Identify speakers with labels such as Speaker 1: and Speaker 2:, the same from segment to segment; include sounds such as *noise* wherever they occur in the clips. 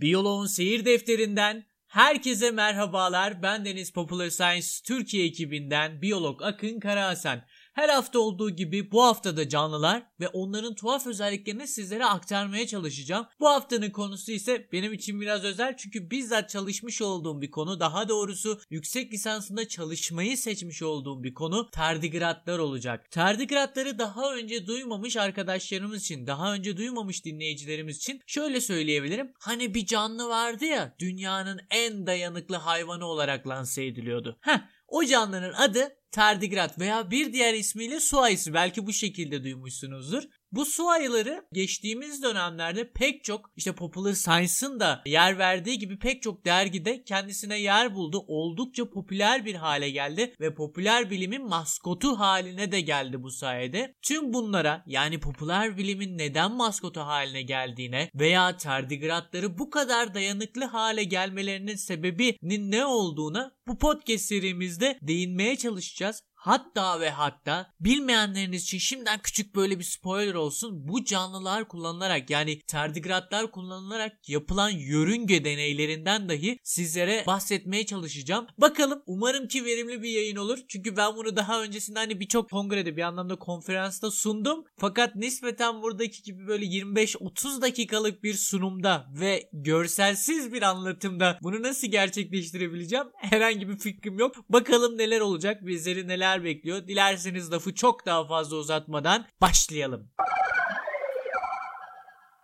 Speaker 1: Biyoloğun seyir defterinden herkese merhabalar. Ben Deniz Popular Science Türkiye ekibinden biyolog Akın Karahasan. Her hafta olduğu gibi bu hafta da canlılar ve onların tuhaf özelliklerini sizlere aktarmaya çalışacağım. Bu haftanın konusu ise benim için biraz özel çünkü bizzat çalışmış olduğum bir konu. Daha doğrusu yüksek lisansında çalışmayı seçmiş olduğum bir konu tardigratlar olacak. Tardigratları daha önce duymamış arkadaşlarımız için, daha önce duymamış dinleyicilerimiz için şöyle söyleyebilirim. Hani bir canlı vardı ya dünyanın en dayanıklı hayvanı olarak lanse ediliyordu. Heh o canlının adı tardigrat veya bir diğer ismiyle su ayısı belki bu şekilde duymuşsunuzdur. Bu su ayıları geçtiğimiz dönemlerde pek çok işte Popular Science'ın da yer verdiği gibi pek çok dergide kendisine yer buldu. Oldukça popüler bir hale geldi ve popüler bilimin maskotu haline de geldi bu sayede. Tüm bunlara yani popüler bilimin neden maskotu haline geldiğine veya tardigratları bu kadar dayanıklı hale gelmelerinin sebebinin ne olduğuna bu podcast serimizde değinmeye çalışacağız. Hatta ve hatta bilmeyenleriniz için şimdiden küçük böyle bir spoiler olsun. Bu canlılar kullanılarak yani tardigratlar kullanılarak yapılan yörünge deneylerinden dahi sizlere bahsetmeye çalışacağım. Bakalım umarım ki verimli bir yayın olur. Çünkü ben bunu daha öncesinde hani birçok kongrede bir anlamda konferansta sundum. Fakat nispeten buradaki gibi böyle 25-30 dakikalık bir sunumda ve görselsiz bir anlatımda bunu nasıl gerçekleştirebileceğim herhangi bir fikrim yok. Bakalım neler olacak bizleri neler neler bekliyor? Dilerseniz lafı çok daha fazla uzatmadan başlayalım.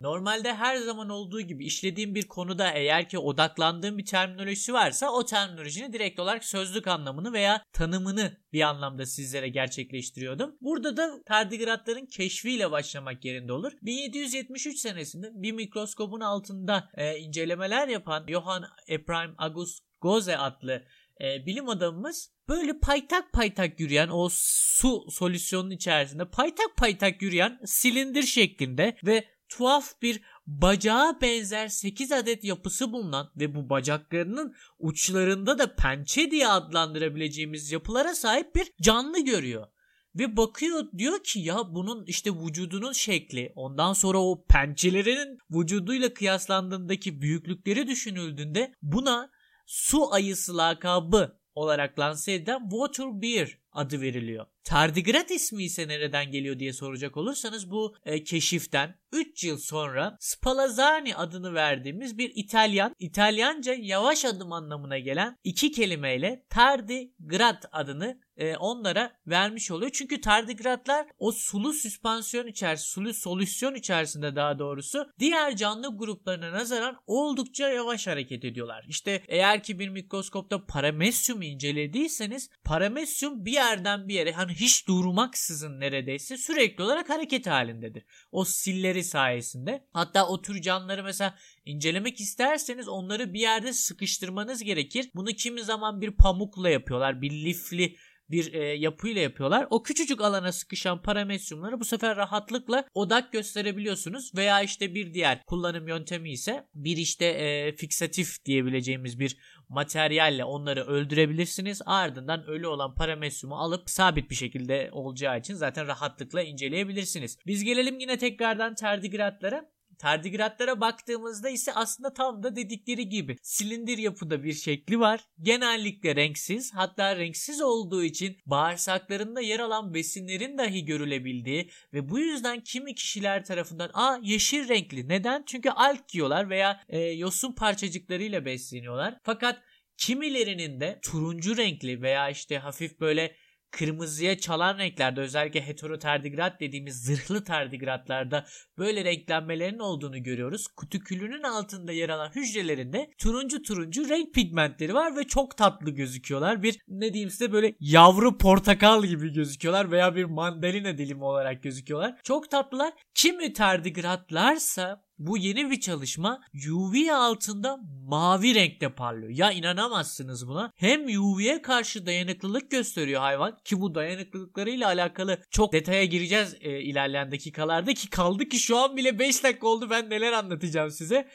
Speaker 1: Normalde her zaman olduğu gibi işlediğim bir konuda eğer ki odaklandığım bir terminolojisi varsa o terminolojinin direkt olarak sözlük anlamını veya tanımını bir anlamda sizlere gerçekleştiriyordum. Burada da tardigratların keşfiyle başlamak yerinde olur. 1773 senesinde bir mikroskopun altında e, incelemeler yapan Johann Ephraim August Goze adlı e, bilim adamımız böyle paytak paytak yürüyen o su solüsyonun içerisinde paytak paytak yürüyen silindir şeklinde ve tuhaf bir bacağa benzer 8 adet yapısı bulunan ve bu bacaklarının uçlarında da pençe diye adlandırabileceğimiz yapılara sahip bir canlı görüyor. Ve bakıyor diyor ki ya bunun işte vücudunun şekli ondan sonra o pençelerinin vücuduyla kıyaslandığındaki büyüklükleri düşünüldüğünde buna su ayısı lakabı olarak lanse edilen Water Bear adı veriliyor. Tardigrat ismi ise nereden geliyor diye soracak olursanız bu e, keşiften 3 yıl sonra Spallanzani adını verdiğimiz bir İtalyan, İtalyanca yavaş adım anlamına gelen iki kelimeyle tardigrat adını e, onlara vermiş oluyor. Çünkü tardigratlar o sulu süspansiyon içerisinde, sulu solüsyon içerisinde daha doğrusu diğer canlı gruplarına nazaran oldukça yavaş hareket ediyorlar. İşte eğer ki bir mikroskopta paramesyum incelediyseniz paramesyum bir yerden bir yere hani hiç durmaksızın neredeyse sürekli olarak hareket halindedir. O silleri sayesinde. Hatta o tür canlıları mesela incelemek isterseniz onları bir yerde sıkıştırmanız gerekir. Bunu kimi zaman bir pamukla yapıyorlar. Bir lifli bir e, yapıyla yapıyorlar. O küçücük alana sıkışan paramesyumları bu sefer rahatlıkla odak gösterebiliyorsunuz veya işte bir diğer kullanım yöntemi ise bir işte e, fiksatif diyebileceğimiz bir materyalle onları öldürebilirsiniz. Ardından ölü olan paramesyumu alıp sabit bir şekilde olacağı için zaten rahatlıkla inceleyebilirsiniz. Biz gelelim yine tekrardan tardigratlara. Tardigratlara baktığımızda ise aslında tam da dedikleri gibi silindir yapıda bir şekli var. Genellikle renksiz hatta renksiz olduğu için bağırsaklarında yer alan besinlerin dahi görülebildiği ve bu yüzden kimi kişiler tarafından aa yeşil renkli neden? Çünkü alk yiyorlar veya e, yosun parçacıklarıyla besleniyorlar. Fakat kimilerinin de turuncu renkli veya işte hafif böyle kırmızıya çalan renklerde özellikle heterotardigrat dediğimiz zırhlı tardigratlarda böyle renklenmelerin olduğunu görüyoruz. Kutikülünün altında yer alan hücrelerinde turuncu turuncu renk pigmentleri var ve çok tatlı gözüküyorlar. Bir ne diyeyim size böyle yavru portakal gibi gözüküyorlar veya bir mandalina dilimi olarak gözüküyorlar. Çok tatlılar. Kimi tardigratlarsa bu yeni bir çalışma UV altında mavi renkte parlıyor. Ya inanamazsınız buna. Hem UV'ye karşı dayanıklılık gösteriyor hayvan ki bu dayanıklılıklarıyla alakalı çok detaya gireceğiz e, ilerleyen dakikalarda ki kaldı ki şu an bile 5 dakika oldu ben neler anlatacağım size.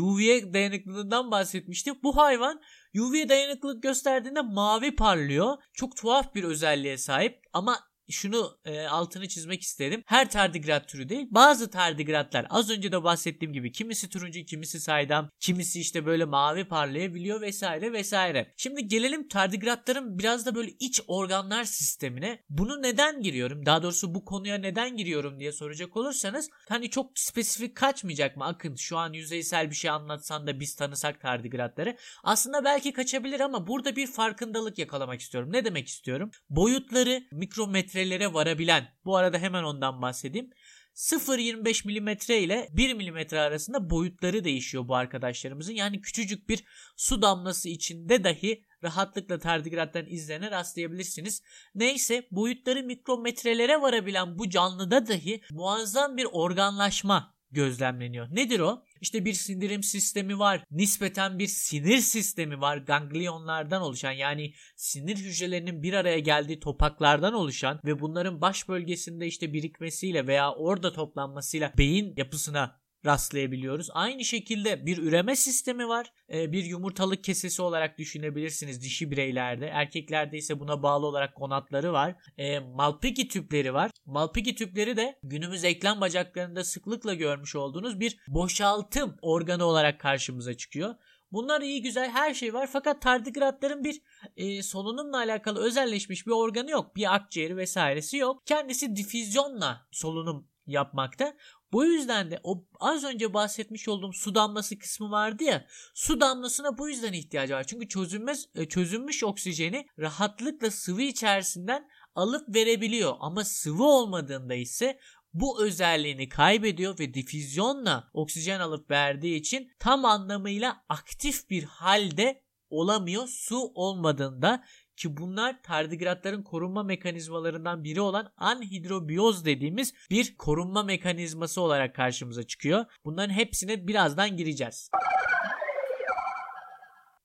Speaker 1: UV'ye dayanıklılığından bahsetmiştim. Bu hayvan UV dayanıklılık gösterdiğinde mavi parlıyor. Çok tuhaf bir özelliğe sahip ama şunu e, altını çizmek isterim. Her tardigrat türü değil. Bazı tardigratlar az önce de bahsettiğim gibi kimisi turuncu, kimisi saydam, kimisi işte böyle mavi parlayabiliyor vesaire vesaire. Şimdi gelelim tardigratların biraz da böyle iç organlar sistemine. Bunu neden giriyorum? Daha doğrusu bu konuya neden giriyorum diye soracak olursanız hani çok spesifik kaçmayacak mı? Akın şu an yüzeysel bir şey anlatsan da biz tanısak tardigratları. Aslında belki kaçabilir ama burada bir farkındalık yakalamak istiyorum. Ne demek istiyorum? Boyutları mikrometrelere varabilen, bu arada hemen ondan bahsedeyim. 0.25 mm ile 1 mm arasında boyutları değişiyor bu arkadaşlarımızın. Yani küçücük bir su damlası içinde dahi rahatlıkla tardigrattan izlerine rastlayabilirsiniz. Neyse boyutları mikrometrelere varabilen bu canlıda dahi muazzam bir organlaşma gözlemleniyor. Nedir o? İşte bir sindirim sistemi var. Nispeten bir sinir sistemi var. Ganglionlardan oluşan yani sinir hücrelerinin bir araya geldiği topaklardan oluşan ve bunların baş bölgesinde işte birikmesiyle veya orada toplanmasıyla beyin yapısına rastlayabiliyoruz. Aynı şekilde bir üreme sistemi var. Ee, bir yumurtalık kesesi olarak düşünebilirsiniz dişi bireylerde. Erkeklerde ise buna bağlı olarak konatları var. Ee, Malpighi tüpleri var. Malpighi tüpleri de günümüz eklem bacaklarında sıklıkla görmüş olduğunuz bir boşaltım organı olarak karşımıza çıkıyor. Bunlar iyi güzel her şey var fakat tardigratların bir e, solunumla alakalı özelleşmiş bir organı yok. Bir akciğeri vesairesi yok. Kendisi difüzyonla solunum yapmakta. Bu yüzden de o az önce bahsetmiş olduğum su damlası kısmı vardı ya su damlasına bu yüzden ihtiyacı var. Çünkü çözünmez, e, çözünmüş oksijeni rahatlıkla sıvı içerisinden alıp verebiliyor. Ama sıvı olmadığında ise bu özelliğini kaybediyor ve difüzyonla oksijen alıp verdiği için tam anlamıyla aktif bir halde olamıyor su olmadığında ki bunlar tardigratların korunma mekanizmalarından biri olan anhidrobiyoz dediğimiz bir korunma mekanizması olarak karşımıza çıkıyor. Bunların hepsine birazdan gireceğiz.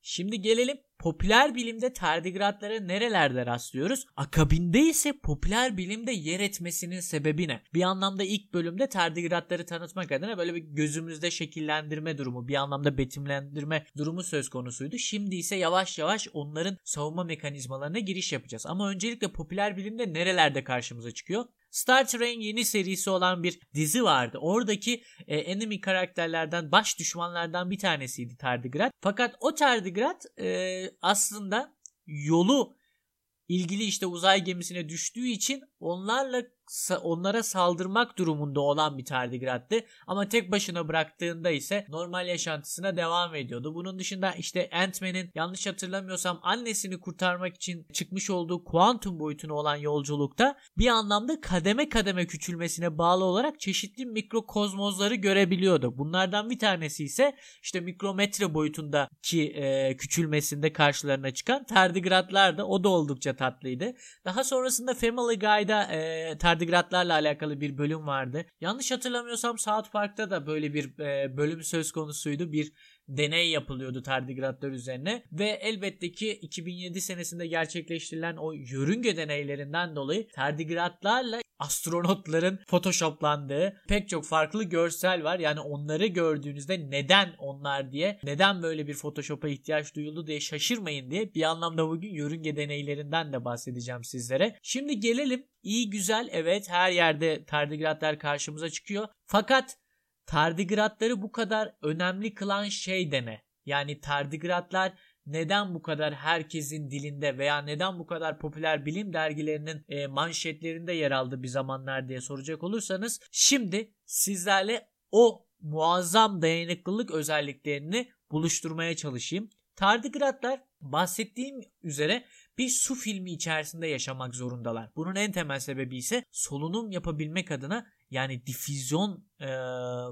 Speaker 1: Şimdi gelelim popüler bilimde tardigratlara nerelerde rastlıyoruz? Akabinde ise popüler bilimde yer etmesinin sebebi ne? Bir anlamda ilk bölümde tardigratları tanıtmak adına böyle bir gözümüzde şekillendirme durumu, bir anlamda betimlendirme durumu söz konusuydu. Şimdi ise yavaş yavaş onların savunma mekanizmalarına giriş yapacağız. Ama öncelikle popüler bilimde nerelerde karşımıza çıkıyor? Star Trek'in yeni serisi olan bir dizi vardı. Oradaki e, enemy karakterlerden, baş düşmanlardan bir tanesiydi Tardigrat. Fakat o Tardigrat e, aslında yolu ilgili işte uzay gemisine düştüğü için onlarla onlara saldırmak durumunda olan bir tardigrattı. Ama tek başına bıraktığında ise normal yaşantısına devam ediyordu. Bunun dışında işte Ant-Man'in yanlış hatırlamıyorsam annesini kurtarmak için çıkmış olduğu kuantum boyutuna olan yolculukta bir anlamda kademe kademe küçülmesine bağlı olarak çeşitli mikrokozmozları görebiliyordu. Bunlardan bir tanesi ise işte mikrometre boyutundaki e, küçülmesinde karşılarına çıkan tardigratlar da o da oldukça tatlıydı. Daha sonrasında Family Guy'da e, tardigratlarla alakalı bir bölüm vardı. Yanlış hatırlamıyorsam South Park'ta da böyle bir e, bölüm söz konusuydu. Bir deney yapılıyordu tardigratlar üzerine ve elbette ki 2007 senesinde gerçekleştirilen o yörünge deneylerinden dolayı tardigratlarla astronotların photoshoplandığı pek çok farklı görsel var. Yani onları gördüğünüzde neden onlar diye, neden böyle bir photoshop'a ihtiyaç duyuldu diye şaşırmayın diye bir anlamda bugün yörünge deneylerinden de bahsedeceğim sizlere. Şimdi gelelim iyi güzel evet her yerde tardigratlar karşımıza çıkıyor. Fakat tardigratları bu kadar önemli kılan şey de ne? Yani tardigratlar neden bu kadar herkesin dilinde veya neden bu kadar popüler bilim dergilerinin e, manşetlerinde yer aldı bir zamanlar diye soracak olursanız şimdi sizlerle o muazzam dayanıklılık özelliklerini buluşturmaya çalışayım. Tardigratlar bahsettiğim üzere bir su filmi içerisinde yaşamak zorundalar. Bunun en temel sebebi ise solunum yapabilmek adına yani difüzyon e,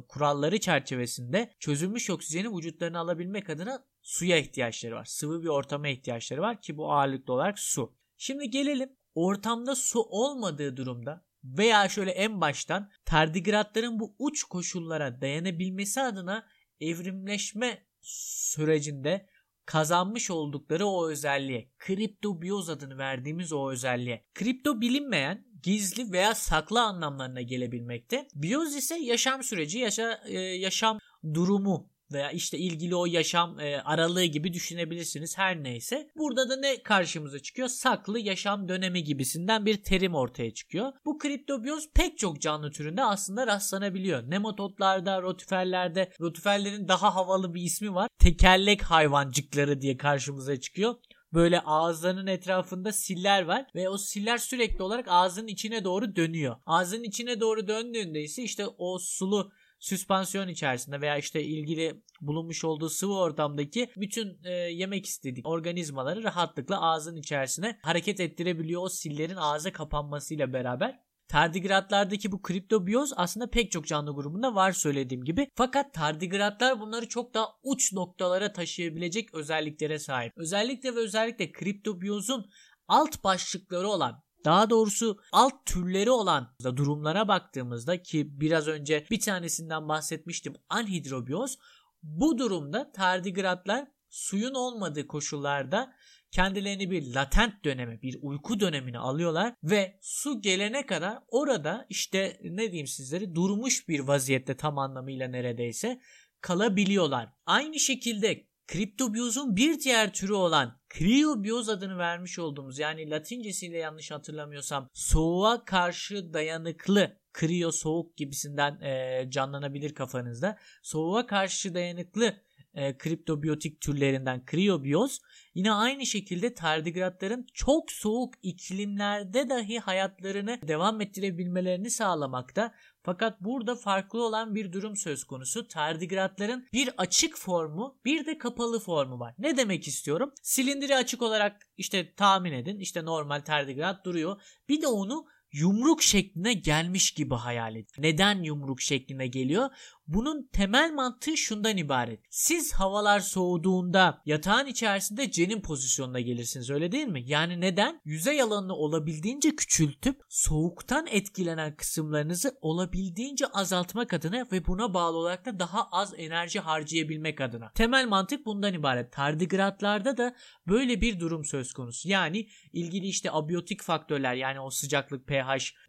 Speaker 1: kuralları çerçevesinde çözülmüş oksijeni vücutlarına alabilmek adına suya ihtiyaçları var. Sıvı bir ortama ihtiyaçları var ki bu ağırlıklı olarak su. Şimdi gelelim ortamda su olmadığı durumda veya şöyle en baştan tardigratların bu uç koşullara dayanabilmesi adına evrimleşme sürecinde kazanmış oldukları o özelliğe, kriptobiyoz adını verdiğimiz o özelliğe. Kripto bilinmeyen, gizli veya saklı anlamlarına gelebilmekte. Biyoz ise yaşam süreci, yaşa, e, yaşam durumu veya işte ilgili o yaşam e, aralığı gibi düşünebilirsiniz her neyse. Burada da ne karşımıza çıkıyor? Saklı yaşam dönemi gibisinden bir terim ortaya çıkıyor. Bu kriptobiyoz pek çok canlı türünde aslında rastlanabiliyor. Nematodlarda, rotiferlerde, rotiferlerin daha havalı bir ismi var. Tekerlek hayvancıkları diye karşımıza çıkıyor böyle ağızlarının etrafında siller var ve o siller sürekli olarak ağzının içine doğru dönüyor. Ağzının içine doğru döndüğünde ise işte o sulu süspansiyon içerisinde veya işte ilgili bulunmuş olduğu sıvı ortamdaki bütün e, yemek istedik organizmaları rahatlıkla ağzın içerisine hareket ettirebiliyor o sillerin ağza kapanmasıyla beraber. Tardigratlardaki bu kriptobiyoz aslında pek çok canlı grubunda var söylediğim gibi. Fakat tardigratlar bunları çok daha uç noktalara taşıyabilecek özelliklere sahip. Özellikle ve özellikle kriptobiyozun alt başlıkları olan daha doğrusu alt türleri olan durumlara baktığımızda ki biraz önce bir tanesinden bahsetmiştim anhidrobiyoz. Bu durumda tardigratlar suyun olmadığı koşullarda kendilerini bir latent döneme, bir uyku dönemine alıyorlar ve su gelene kadar orada işte ne diyeyim sizlere durmuş bir vaziyette tam anlamıyla neredeyse kalabiliyorlar. Aynı şekilde kriptobiyozun bir diğer türü olan kriobiyoz adını vermiş olduğumuz yani latincesiyle yanlış hatırlamıyorsam soğuğa karşı dayanıklı kriyo soğuk gibisinden e, canlanabilir kafanızda. Soğuğa karşı dayanıklı e, kriptobiyotik türlerinden kriyobiyoz yine aynı şekilde tardigratların çok soğuk iklimlerde dahi hayatlarını devam ettirebilmelerini sağlamakta. Fakat burada farklı olan bir durum söz konusu. Tardigratların bir açık formu bir de kapalı formu var. Ne demek istiyorum? Silindiri açık olarak işte tahmin edin. İşte normal tardigrat duruyor. Bir de onu yumruk şekline gelmiş gibi hayal edin. Neden yumruk şekline geliyor? Bunun temel mantığı şundan ibaret. Siz havalar soğuduğunda yatağın içerisinde cenin pozisyonuna gelirsiniz öyle değil mi? Yani neden? Yüzey alanını olabildiğince küçültüp soğuktan etkilenen kısımlarınızı olabildiğince azaltmak adına ve buna bağlı olarak da daha az enerji harcayabilmek adına. Temel mantık bundan ibaret. Tardigratlarda da böyle bir durum söz konusu. Yani ilgili işte abiyotik faktörler yani o sıcaklık, pH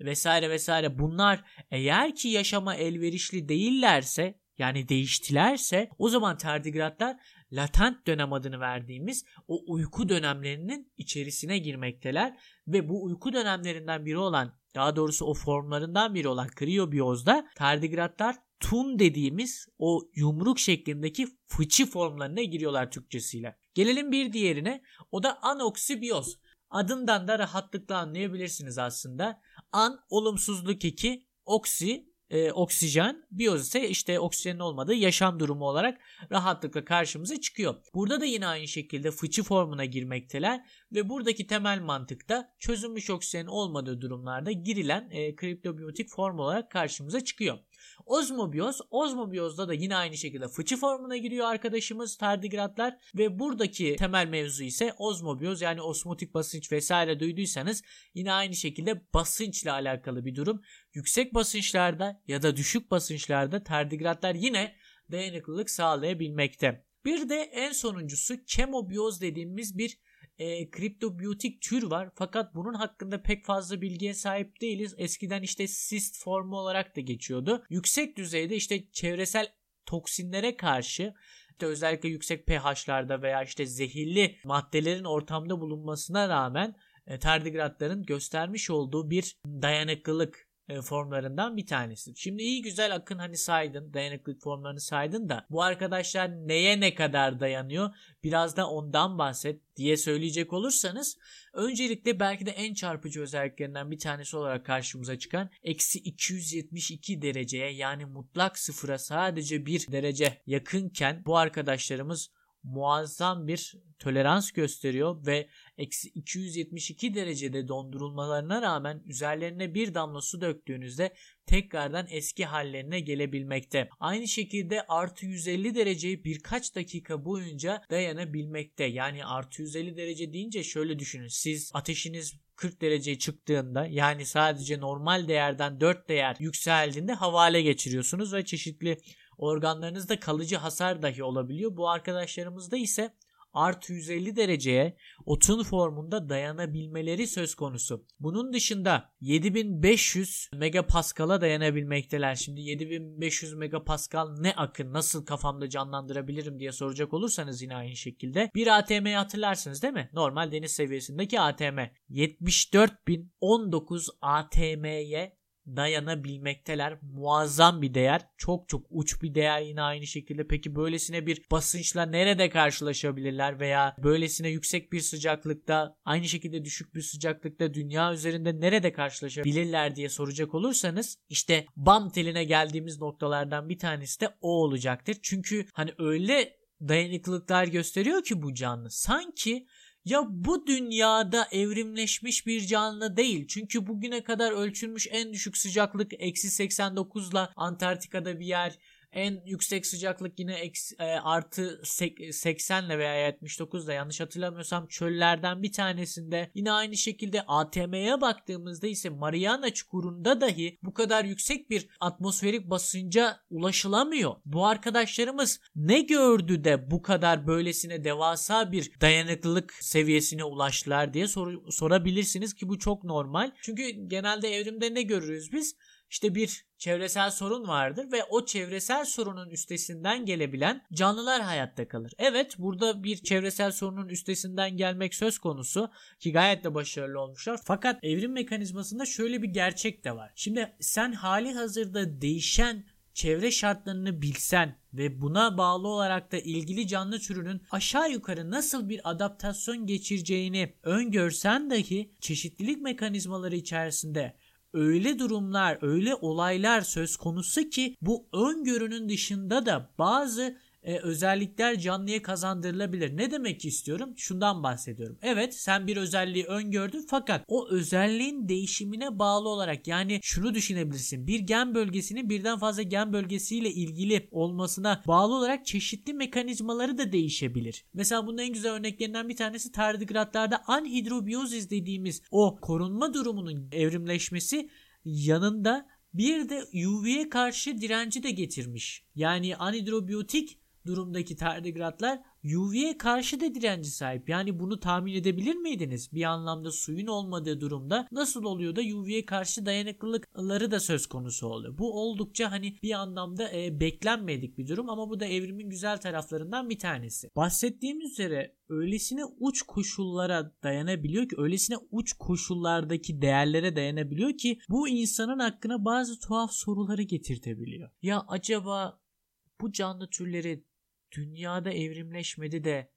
Speaker 1: vesaire vesaire bunlar eğer ki yaşama elverişli değiller değiştilerse yani değiştilerse o zaman tardigratlar latent dönem adını verdiğimiz o uyku dönemlerinin içerisine girmekteler ve bu uyku dönemlerinden biri olan daha doğrusu o formlarından biri olan kriyobiyozda tardigratlar tun dediğimiz o yumruk şeklindeki fıçı formlarına giriyorlar Türkçesiyle. Gelelim bir diğerine o da anoksibiyoz. Adından da rahatlıkla anlayabilirsiniz aslında. An olumsuzluk 2, oksi e, oksijen, biyoz ise işte oksijenin olmadığı yaşam durumu olarak rahatlıkla karşımıza çıkıyor. Burada da yine aynı şekilde fıçı formuna girmekteler ve buradaki temel mantıkta çözülmüş oksijenin olmadığı durumlarda girilen e, kriptobiyotik form olarak karşımıza çıkıyor. Ozmobiyoz, ozmobiyozda da yine aynı şekilde fıçı formuna giriyor arkadaşımız tardigratlar ve buradaki temel mevzu ise ozmobiyoz yani osmotik basınç vesaire duyduysanız yine aynı şekilde basınçla alakalı bir durum. Yüksek basınçlarda ya da düşük basınçlarda tardigratlar yine dayanıklılık sağlayabilmekte. Bir de en sonuncusu kemobiyoz dediğimiz bir e, kriptobiyotik tür var. Fakat bunun hakkında pek fazla bilgiye sahip değiliz. Eskiden işte cyst formu olarak da geçiyordu. Yüksek düzeyde işte çevresel toksinlere karşı işte özellikle yüksek pH'larda veya işte zehirli maddelerin ortamda bulunmasına rağmen e, tardigratların göstermiş olduğu bir dayanıklılık e, formlarından bir tanesi. Şimdi iyi güzel akın hani saydın dayanıklık formlarını saydın da bu arkadaşlar neye ne kadar dayanıyor biraz da ondan bahset diye söyleyecek olursanız öncelikle belki de en çarpıcı özelliklerinden bir tanesi olarak karşımıza çıkan eksi 272 dereceye yani mutlak sıfıra sadece bir derece yakınken bu arkadaşlarımız muazzam bir tolerans gösteriyor ve eksi 272 derecede dondurulmalarına rağmen üzerlerine bir damla su döktüğünüzde tekrardan eski hallerine gelebilmekte. Aynı şekilde artı 150 dereceyi birkaç dakika boyunca dayanabilmekte. Yani artı 150 derece deyince şöyle düşünün. Siz ateşiniz 40 dereceye çıktığında yani sadece normal değerden 4 değer yükseldiğinde havale geçiriyorsunuz ve çeşitli organlarınızda kalıcı hasar dahi olabiliyor. Bu arkadaşlarımızda ise artı 150 dereceye o tun formunda dayanabilmeleri söz konusu. Bunun dışında 7500 megapaskal'a dayanabilmekteler. Şimdi 7500 megapascal ne akın nasıl kafamda canlandırabilirim diye soracak olursanız yine aynı şekilde. Bir ATM'yi hatırlarsınız değil mi? Normal deniz seviyesindeki ATM. 74.019 ATM'ye dayanabilmekteler. Muazzam bir değer. Çok çok uç bir değer yine aynı şekilde. Peki böylesine bir basınçla nerede karşılaşabilirler veya böylesine yüksek bir sıcaklıkta aynı şekilde düşük bir sıcaklıkta dünya üzerinde nerede karşılaşabilirler diye soracak olursanız işte BAM teline geldiğimiz noktalardan bir tanesi de o olacaktır. Çünkü hani öyle dayanıklılıklar gösteriyor ki bu canlı. Sanki ya bu dünyada evrimleşmiş bir canlı değil. Çünkü bugüne kadar ölçülmüş en düşük sıcaklık eksi 89 ile Antarktika'da bir yer en yüksek sıcaklık yine e, artı 80 ile veya 79 ile yanlış hatırlamıyorsam çöllerden bir tanesinde. Yine aynı şekilde ATM'ye baktığımızda ise Mariana Çukuru'nda dahi bu kadar yüksek bir atmosferik basınca ulaşılamıyor. Bu arkadaşlarımız ne gördü de bu kadar böylesine devasa bir dayanıklılık seviyesine ulaştılar diye sor- sorabilirsiniz ki bu çok normal. Çünkü genelde evrimde ne görürüz biz? İşte bir çevresel sorun vardır ve o çevresel sorunun üstesinden gelebilen canlılar hayatta kalır. Evet burada bir çevresel sorunun üstesinden gelmek söz konusu ki gayet de başarılı olmuşlar. Fakat evrim mekanizmasında şöyle bir gerçek de var. Şimdi sen hali hazırda değişen çevre şartlarını bilsen ve buna bağlı olarak da ilgili canlı türünün aşağı yukarı nasıl bir adaptasyon geçireceğini öngörsen dahi çeşitlilik mekanizmaları içerisinde öyle durumlar, öyle olaylar söz konusu ki bu öngörünün dışında da bazı e, özellikler canlıya kazandırılabilir. Ne demek istiyorum? Şundan bahsediyorum. Evet sen bir özelliği öngördün fakat o özelliğin değişimine bağlı olarak yani şunu düşünebilirsin. Bir gen bölgesinin birden fazla gen bölgesiyle ilgili olmasına bağlı olarak çeşitli mekanizmaları da değişebilir. Mesela bunun en güzel örneklerinden bir tanesi tardigratlarda anhidrobiyozis dediğimiz o korunma durumunun evrimleşmesi yanında bir de UV'ye karşı direnci de getirmiş. Yani anhidrobiyotik durumdaki tardigratlar UV'ye karşı da direnci sahip. Yani bunu tahmin edebilir miydiniz? Bir anlamda suyun olmadığı durumda nasıl oluyor da UV'ye karşı dayanıklılıkları da söz konusu oluyor. Bu oldukça hani bir anlamda e, beklenmedik bir durum ama bu da evrimin güzel taraflarından bir tanesi. Bahsettiğim üzere öylesine uç koşullara dayanabiliyor ki öylesine uç koşullardaki değerlere dayanabiliyor ki bu insanın hakkına bazı tuhaf soruları getirtebiliyor. Ya acaba bu canlı türleri dünyada evrimleşmedi de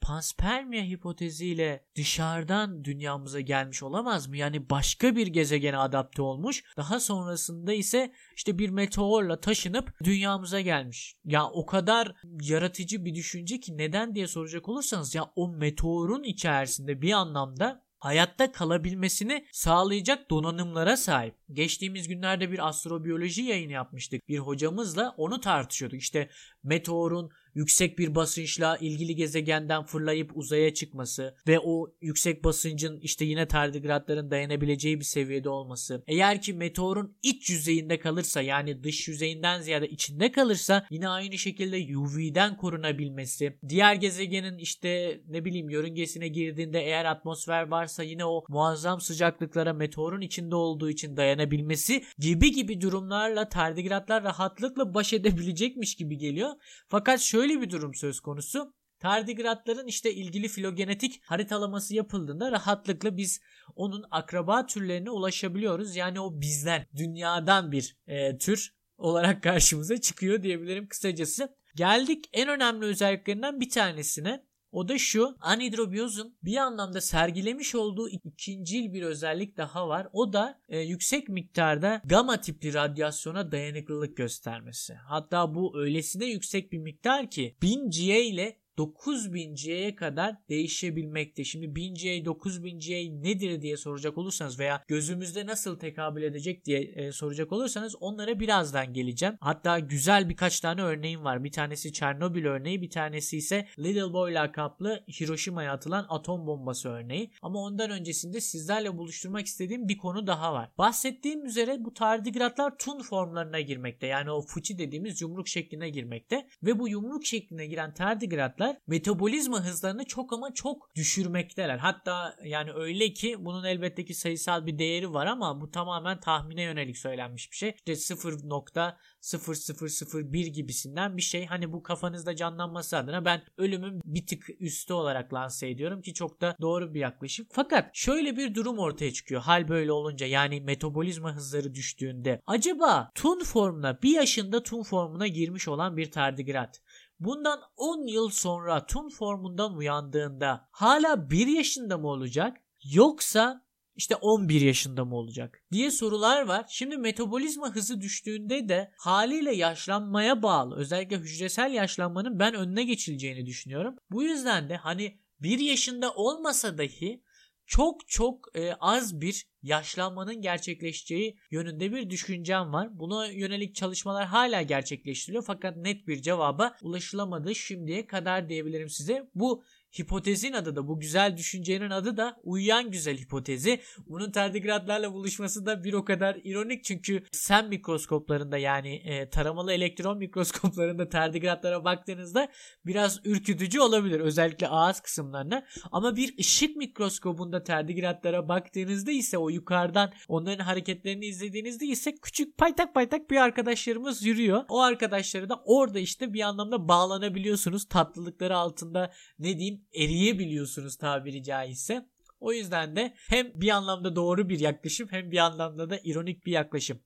Speaker 1: panspermia hipoteziyle dışarıdan dünyamıza gelmiş olamaz mı? Yani başka bir gezegene adapte olmuş. Daha sonrasında ise işte bir meteorla taşınıp dünyamıza gelmiş. Ya o kadar yaratıcı bir düşünce ki neden diye soracak olursanız ya o meteorun içerisinde bir anlamda hayatta kalabilmesini sağlayacak donanımlara sahip. Geçtiğimiz günlerde bir astrobiyoloji yayını yapmıştık. Bir hocamızla onu tartışıyorduk. İşte meteorun yüksek bir basınçla ilgili gezegenden fırlayıp uzaya çıkması ve o yüksek basıncın işte yine tardigratların dayanabileceği bir seviyede olması. Eğer ki meteorun iç yüzeyinde kalırsa yani dış yüzeyinden ziyade içinde kalırsa yine aynı şekilde UV'den korunabilmesi. Diğer gezegenin işte ne bileyim yörüngesine girdiğinde eğer atmosfer varsa yine o muazzam sıcaklıklara meteorun içinde olduğu için dayanabilmesi gibi gibi durumlarla tardigratlar rahatlıkla baş edebilecekmiş gibi geliyor. Fakat şöyle bir durum söz konusu. Tardigratların işte ilgili filogenetik haritalaması yapıldığında rahatlıkla biz onun akraba türlerine ulaşabiliyoruz. Yani o bizden, dünyadan bir e, tür olarak karşımıza çıkıyor diyebilirim kısacası. Geldik en önemli özelliklerinden bir tanesine. O da şu anhidrobiyozun bir anlamda sergilemiş olduğu ikincil bir özellik daha var. O da e, yüksek miktarda gamma tipli radyasyona dayanıklılık göstermesi. Hatta bu öylesine yüksek bir miktar ki 1000 GA ile 9000 C'ye kadar değişebilmekte. Şimdi 1000 C, 9000 C nedir diye soracak olursanız veya gözümüzde nasıl tekabül edecek diye e, soracak olursanız onlara birazdan geleceğim. Hatta güzel birkaç tane örneğim var. Bir tanesi Çernobil örneği, bir tanesi ise Little Boy lakaplı Hiroşima'ya atılan atom bombası örneği. Ama ondan öncesinde sizlerle buluşturmak istediğim bir konu daha var. Bahsettiğim üzere bu tardigratlar tun formlarına girmekte. Yani o fuçi dediğimiz yumruk şekline girmekte ve bu yumruk şekline giren tardigratlar çalışıyorlar. Metabolizma hızlarını çok ama çok düşürmekteler. Hatta yani öyle ki bunun elbette ki sayısal bir değeri var ama bu tamamen tahmine yönelik söylenmiş bir şey. İşte 0.0001 gibisinden bir şey. Hani bu kafanızda canlanması adına ben ölümün bir tık üstü olarak lanse ediyorum ki çok da doğru bir yaklaşım. Fakat şöyle bir durum ortaya çıkıyor. Hal böyle olunca yani metabolizma hızları düştüğünde acaba tun formuna bir yaşında tun formuna girmiş olan bir tardigrat bundan 10 yıl sonra tun formundan uyandığında hala 1 yaşında mı olacak yoksa işte 11 yaşında mı olacak diye sorular var. Şimdi metabolizma hızı düştüğünde de haliyle yaşlanmaya bağlı özellikle hücresel yaşlanmanın ben önüne geçileceğini düşünüyorum. Bu yüzden de hani 1 yaşında olmasa dahi çok çok e, az bir yaşlanmanın gerçekleşeceği yönünde bir düşüncem var. Buna yönelik çalışmalar hala gerçekleştiriliyor fakat net bir cevaba ulaşılamadı şimdiye kadar diyebilirim size. Bu hipotezin adı da bu güzel düşüncenin adı da uyuyan güzel hipotezi. Bunun tardigratlarla buluşması da bir o kadar ironik çünkü sen mikroskoplarında yani e, taramalı elektron mikroskoplarında tardigratlara baktığınızda biraz ürkütücü olabilir özellikle ağız kısımlarına ama bir ışık mikroskobunda tardigratlara baktığınızda ise o yukarıdan onların hareketlerini izlediğinizde ise küçük paytak paytak bir arkadaşlarımız yürüyor. O arkadaşları da orada işte bir anlamda bağlanabiliyorsunuz tatlılıkları altında ne diyeyim eriyebiliyorsunuz tabiri caizse. O yüzden de hem bir anlamda doğru bir yaklaşım hem bir anlamda da ironik bir yaklaşım.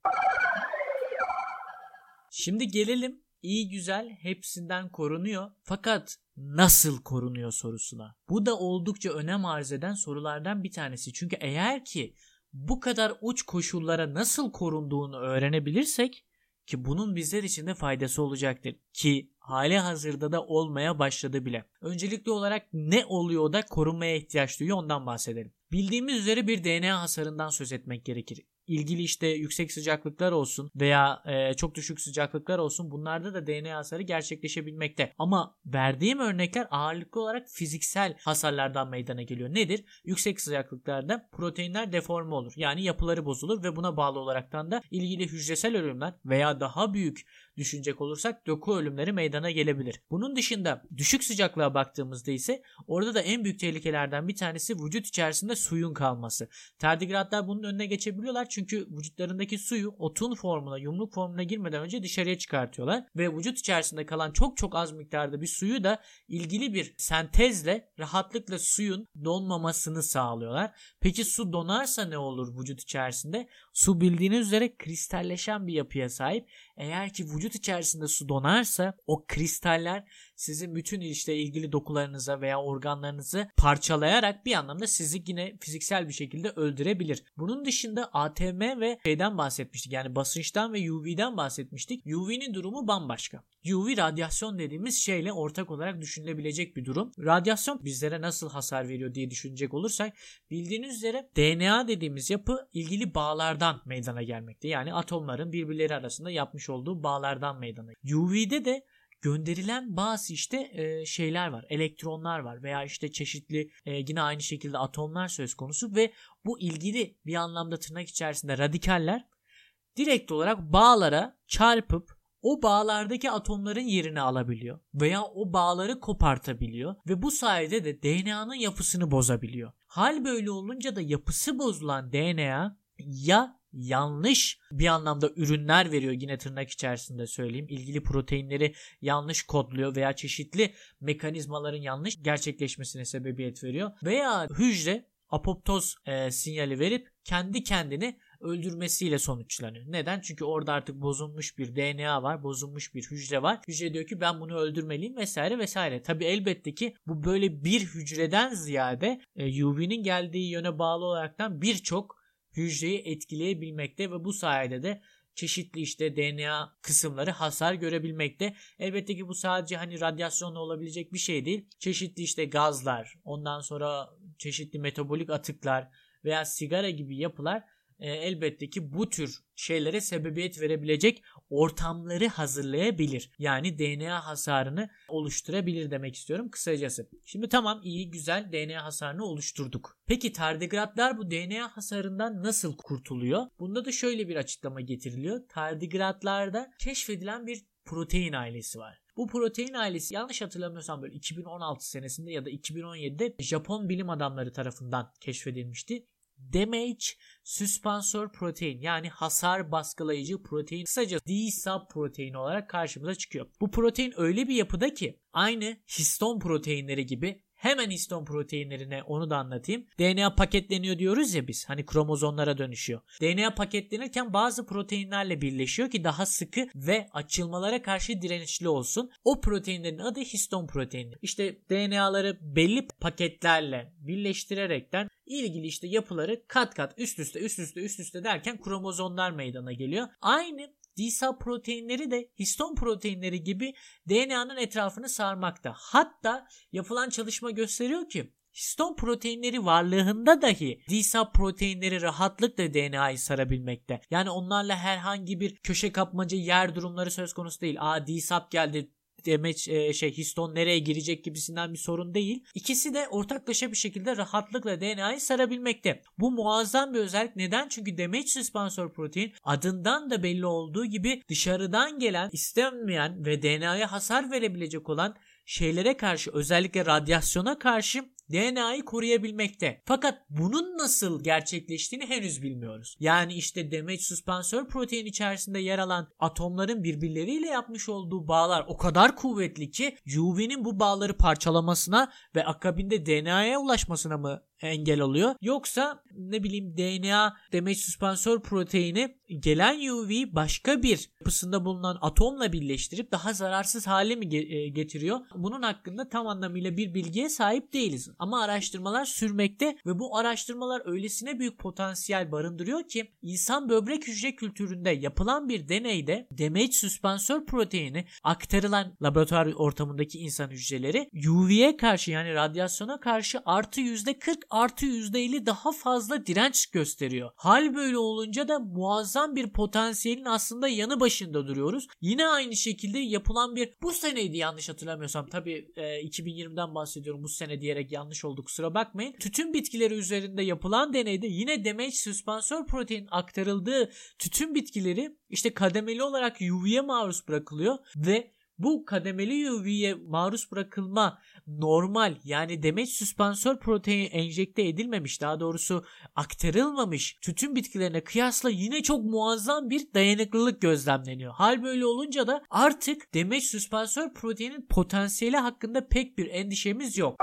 Speaker 1: Şimdi gelelim iyi güzel hepsinden korunuyor. Fakat nasıl korunuyor sorusuna. Bu da oldukça önem arz eden sorulardan bir tanesi. Çünkü eğer ki bu kadar uç koşullara nasıl korunduğunu öğrenebilirsek ki bunun bizler için de faydası olacaktır ki hali hazırda da olmaya başladı bile. Öncelikli olarak ne oluyor da korunmaya ihtiyaç duyuyor ondan bahsedelim. Bildiğimiz üzere bir DNA hasarından söz etmek gerekir ilgili işte yüksek sıcaklıklar olsun veya e, çok düşük sıcaklıklar olsun bunlarda da DNA hasarı gerçekleşebilmekte. Ama verdiğim örnekler ağırlıklı olarak fiziksel hasarlardan meydana geliyor. Nedir? Yüksek sıcaklıklarda proteinler deforme olur. Yani yapıları bozulur ve buna bağlı olaraktan da ilgili hücresel ölümler veya daha büyük düşünecek olursak doku ölümleri meydana gelebilir. Bunun dışında düşük sıcaklığa baktığımızda ise orada da en büyük tehlikelerden bir tanesi vücut içerisinde suyun kalması. Tardigratlar bunun önüne geçebiliyorlar çünkü vücutlarındaki suyu otun formuna, yumruk formuna girmeden önce dışarıya çıkartıyorlar ve vücut içerisinde kalan çok çok az miktarda bir suyu da ilgili bir sentezle rahatlıkla suyun donmamasını sağlıyorlar. Peki su donarsa ne olur vücut içerisinde? Su bildiğiniz üzere kristalleşen bir yapıya sahip. Eğer ki vücut içerisinde su donarsa o kristaller sizin bütün işte ilgili dokularınıza veya organlarınızı parçalayarak bir anlamda sizi yine fiziksel bir şekilde öldürebilir. Bunun dışında ATM ve şeyden bahsetmiştik. Yani basınçtan ve UV'den bahsetmiştik. UV'nin durumu bambaşka. UV radyasyon dediğimiz şeyle ortak olarak düşünülebilecek bir durum. Radyasyon bizlere nasıl hasar veriyor diye düşünecek olursak bildiğiniz üzere DNA dediğimiz yapı ilgili bağlardan meydana gelmekte. Yani atomların birbirleri arasında yapmış olduğu bağlardan meydana. UV'de de gönderilen bazı işte e, şeyler var. Elektronlar var veya işte çeşitli e, yine aynı şekilde atomlar söz konusu ve bu ilgili bir anlamda tırnak içerisinde radikaller direkt olarak bağlara çarpıp o bağlardaki atomların yerini alabiliyor veya o bağları kopartabiliyor ve bu sayede de DNA'nın yapısını bozabiliyor. Hal böyle olunca da yapısı bozulan DNA ya yanlış bir anlamda ürünler veriyor yine tırnak içerisinde söyleyeyim. İlgili proteinleri yanlış kodluyor veya çeşitli mekanizmaların yanlış gerçekleşmesine sebebiyet veriyor. Veya hücre apoptoz e, sinyali verip kendi kendini öldürmesiyle sonuçlanıyor. Neden? Çünkü orada artık bozulmuş bir DNA var, bozulmuş bir hücre var. Hücre diyor ki ben bunu öldürmeliyim vesaire vesaire. Tabi elbette ki bu böyle bir hücreden ziyade e, UV'nin geldiği yöne bağlı olaraktan birçok hücreyi etkileyebilmekte ve bu sayede de çeşitli işte DNA kısımları hasar görebilmekte. Elbette ki bu sadece hani radyasyonla olabilecek bir şey değil. Çeşitli işte gazlar, ondan sonra çeşitli metabolik atıklar veya sigara gibi yapılar e, elbette ki bu tür şeylere sebebiyet verebilecek ortamları hazırlayabilir. Yani DNA hasarını oluşturabilir demek istiyorum kısacası. Şimdi tamam iyi güzel DNA hasarını oluşturduk. Peki tardigratlar bu DNA hasarından nasıl kurtuluyor? Bunda da şöyle bir açıklama getiriliyor. Tardigratlarda keşfedilen bir protein ailesi var. Bu protein ailesi yanlış hatırlamıyorsam böyle 2016 senesinde ya da 2017'de Japon bilim adamları tarafından keşfedilmişti. Damage Suspensor Protein yani hasar baskılayıcı protein kısaca D-sub protein olarak karşımıza çıkıyor. Bu protein öyle bir yapıda ki aynı histon proteinleri gibi Hemen histon proteinlerine onu da anlatayım. DNA paketleniyor diyoruz ya biz. Hani kromozomlara dönüşüyor. DNA paketlenirken bazı proteinlerle birleşiyor ki daha sıkı ve açılmalara karşı dirençli olsun. O proteinlerin adı histon proteini. İşte DNA'ları belli paketlerle birleştirerekten ilgili işte yapıları kat kat üst üste üst üste üst üste derken kromozomlar meydana geliyor. Aynı D-sub proteinleri de histon proteinleri gibi DNA'nın etrafını sarmakta. Hatta yapılan çalışma gösteriyor ki histon proteinleri varlığında dahi D-sub proteinleri rahatlıkla DNA'yı sarabilmekte. Yani onlarla herhangi bir köşe kapmaca yer durumları söz konusu değil. Aa D-sub geldi demeç e, şey histon nereye girecek gibisinden bir sorun değil. İkisi de ortaklaşa bir şekilde rahatlıkla DNA'yı sarabilmekte. Bu muazzam bir özellik. Neden? Çünkü damage suspensor protein adından da belli olduğu gibi dışarıdan gelen istenmeyen ve DNA'ya hasar verebilecek olan şeylere karşı özellikle radyasyona karşı DNA'yı koruyabilmekte. Fakat bunun nasıl gerçekleştiğini henüz bilmiyoruz. Yani işte damage suspensör protein içerisinde yer alan atomların birbirleriyle yapmış olduğu bağlar o kadar kuvvetli ki UV'nin bu bağları parçalamasına ve akabinde DNA'ya ulaşmasına mı engel oluyor. Yoksa ne bileyim DNA damage suspensör proteini gelen UV başka bir yapısında bulunan atomla birleştirip daha zararsız hale mi e, getiriyor? Bunun hakkında tam anlamıyla bir bilgiye sahip değiliz. Ama araştırmalar sürmekte ve bu araştırmalar öylesine büyük potansiyel barındırıyor ki insan böbrek hücre kültüründe yapılan bir deneyde damage suspensör proteini aktarılan laboratuvar ortamındaki insan hücreleri UV'ye karşı yani radyasyona karşı artı %40 artı %50 daha fazla direnç gösteriyor. Hal böyle olunca da muazzam bir potansiyelin aslında yanı başında duruyoruz. Yine aynı şekilde yapılan bir bu seneydi yanlış hatırlamıyorsam tabi e, 2020'den bahsediyorum bu sene diyerek yanlış oldu kusura bakmayın. Tütün bitkileri üzerinde yapılan deneyde yine damage süspansör protein aktarıldığı tütün bitkileri işte kademeli olarak UV'ye maruz bırakılıyor ve bu kademeli UV'ye maruz bırakılma normal yani demeç süspansör protein enjekte edilmemiş daha doğrusu aktarılmamış tütün bitkilerine kıyasla yine çok muazzam bir dayanıklılık gözlemleniyor. Hal böyle olunca da artık demeç süspansör proteinin potansiyeli hakkında pek bir endişemiz yok.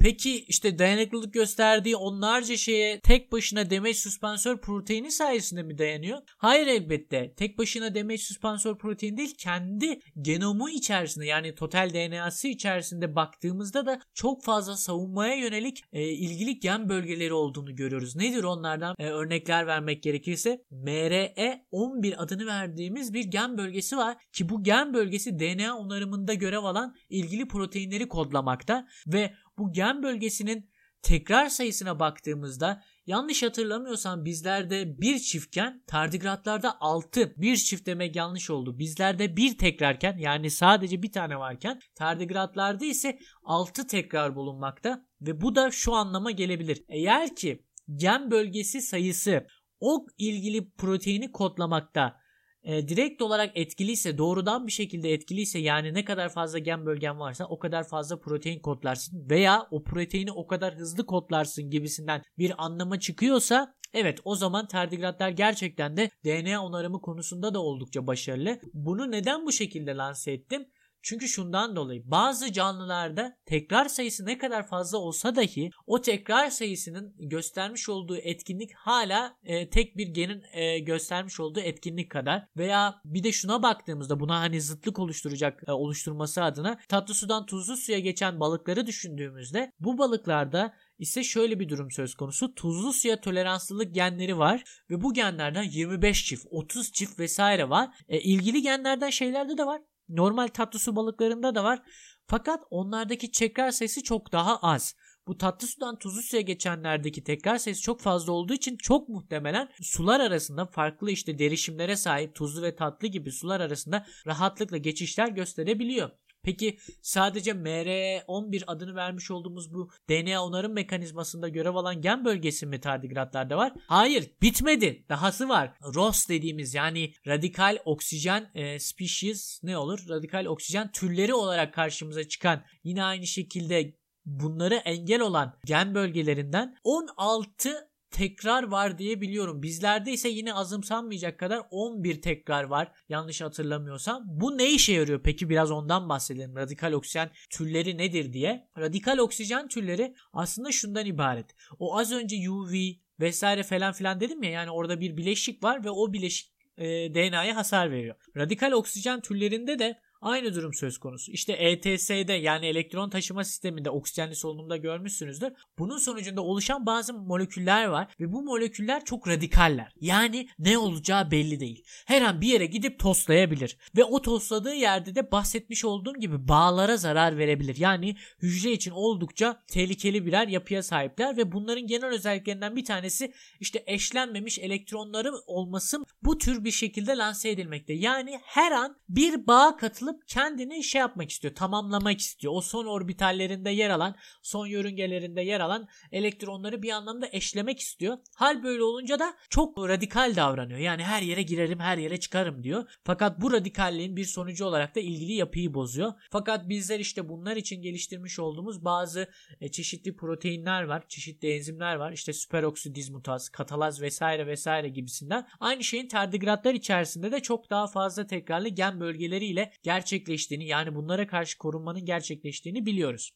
Speaker 1: Peki işte dayanıklılık gösterdiği onlarca şeye tek başına demeç süspansör proteini sayesinde mi dayanıyor? Hayır elbette. Tek başına demeç süspansör protein değil kendi genomu içerisinde yani total DNA'sı içerisinde baktığımızda da çok fazla savunmaya yönelik e, ilgili gen bölgeleri olduğunu görüyoruz. Nedir onlardan e, örnekler vermek gerekirse MRE11 adını verdiğimiz bir gen bölgesi var ki bu gen bölgesi DNA onarımında görev alan ilgili proteinleri kodlamakta ve bu gen bölgesinin tekrar sayısına baktığımızda yanlış hatırlamıyorsam bizlerde bir çiftken tardigratlarda 6 bir çift demek yanlış oldu. Bizlerde bir tekrarken yani sadece bir tane varken tardigratlarda ise 6 tekrar bulunmakta ve bu da şu anlama gelebilir. Eğer ki gen bölgesi sayısı o ilgili proteini kodlamakta e, direkt olarak etkiliyse doğrudan bir şekilde etkiliyse yani ne kadar fazla gen bölgen varsa o kadar fazla protein kodlarsın veya o proteini o kadar hızlı kodlarsın gibisinden bir anlama çıkıyorsa Evet o zaman tardigratlar gerçekten de DNA onarımı konusunda da oldukça başarılı. Bunu neden bu şekilde lanse ettim? Çünkü şundan dolayı bazı canlılarda tekrar sayısı ne kadar fazla olsa dahi o tekrar sayısının göstermiş olduğu etkinlik hala e, tek bir genin e, göstermiş olduğu etkinlik kadar veya bir de şuna baktığımızda buna hani zıtlık oluşturacak e, oluşturması adına tatlı sudan tuzlu suya geçen balıkları düşündüğümüzde bu balıklarda ise şöyle bir durum söz konusu. Tuzlu suya toleranslılık genleri var ve bu genlerden 25 çift, 30 çift vesaire var. E, ilgili genlerden şeylerde de var. Normal tatlı su balıklarında da var. Fakat onlardaki tekrar sayısı çok daha az. Bu tatlı sudan tuzlu suya geçenlerdeki tekrar sayısı çok fazla olduğu için çok muhtemelen sular arasında farklı işte derişimlere sahip tuzlu ve tatlı gibi sular arasında rahatlıkla geçişler gösterebiliyor. Peki sadece MR11 adını vermiş olduğumuz bu DNA onarım mekanizmasında görev alan gen bölgesi mi tardigratlarda var? Hayır bitmedi. Dahası var. ROS dediğimiz yani radikal oksijen e, species ne olur? Radikal oksijen türleri olarak karşımıza çıkan yine aynı şekilde bunları engel olan gen bölgelerinden 16 tekrar var diye biliyorum. Bizlerde ise yine azımsanmayacak kadar 11 tekrar var yanlış hatırlamıyorsam. Bu ne işe yarıyor peki biraz ondan bahsedelim. Radikal oksijen türleri nedir diye. Radikal oksijen türleri aslında şundan ibaret. O az önce UV vesaire falan filan dedim ya yani orada bir bileşik var ve o bileşik e, DNA'ya hasar veriyor. Radikal oksijen türlerinde de Aynı durum söz konusu. İşte ETS'de yani elektron taşıma sisteminde oksijenli solunumda görmüşsünüzdür. Bunun sonucunda oluşan bazı moleküller var ve bu moleküller çok radikaller. Yani ne olacağı belli değil. Her an bir yere gidip toslayabilir ve o tosladığı yerde de bahsetmiş olduğum gibi bağlara zarar verebilir. Yani hücre için oldukça tehlikeli birer yapıya sahipler ve bunların genel özelliklerinden bir tanesi işte eşlenmemiş elektronları olması bu tür bir şekilde lanse edilmekte. Yani her an bir bağ katılıp alıp kendini şey yapmak istiyor, tamamlamak istiyor. O son orbitallerinde yer alan, son yörüngelerinde yer alan elektronları bir anlamda eşlemek istiyor. Hal böyle olunca da çok radikal davranıyor. Yani her yere girerim, her yere çıkarım diyor. Fakat bu radikalliğin bir sonucu olarak da ilgili yapıyı bozuyor. Fakat bizler işte bunlar için geliştirmiş olduğumuz bazı e, çeşitli proteinler var, çeşitli enzimler var. İşte süperoksidizmutaz, katalaz vesaire vesaire gibisinden. Aynı şeyin tardigratlar içerisinde de çok daha fazla tekrarlı gen bölgeleriyle gerçekleştirilmiş gerçekleştiğini yani bunlara karşı korunmanın gerçekleştiğini biliyoruz.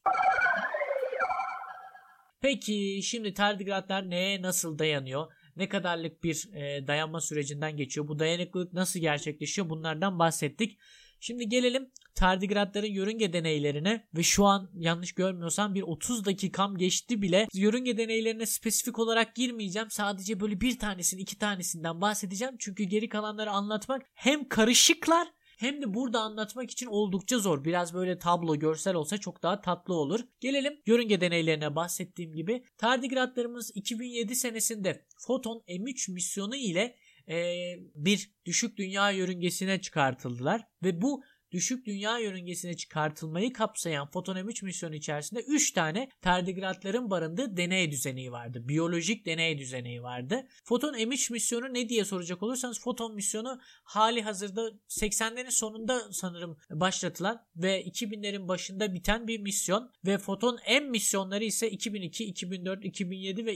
Speaker 1: Peki şimdi tardigratlar neye nasıl dayanıyor? Ne kadarlık bir e, dayanma sürecinden geçiyor? Bu dayanıklılık nasıl gerçekleşiyor? Bunlardan bahsettik. Şimdi gelelim tardigratların yörünge deneylerine ve şu an yanlış görmüyorsam bir 30 dakikam geçti bile. Yörünge deneylerine spesifik olarak girmeyeceğim. Sadece böyle bir tanesini iki tanesinden bahsedeceğim. Çünkü geri kalanları anlatmak hem karışıklar hem de burada anlatmak için oldukça zor. Biraz böyle tablo, görsel olsa çok daha tatlı olur. Gelelim yörünge deneylerine bahsettiğim gibi. Tardigratlarımız 2007 senesinde Photon M3 misyonu ile e, bir düşük dünya yörüngesine çıkartıldılar ve bu düşük dünya yörüngesine çıkartılmayı kapsayan Foton M3 misyonu içerisinde 3 tane tardigratların barındığı deney düzeneği vardı. Biyolojik deney düzeneği vardı. Foton M3 misyonu ne diye soracak olursanız Foton misyonu hali hazırda 80'lerin sonunda sanırım başlatılan ve 2000'lerin başında biten bir misyon ve Foton M misyonları ise 2002, 2004, 2007 ve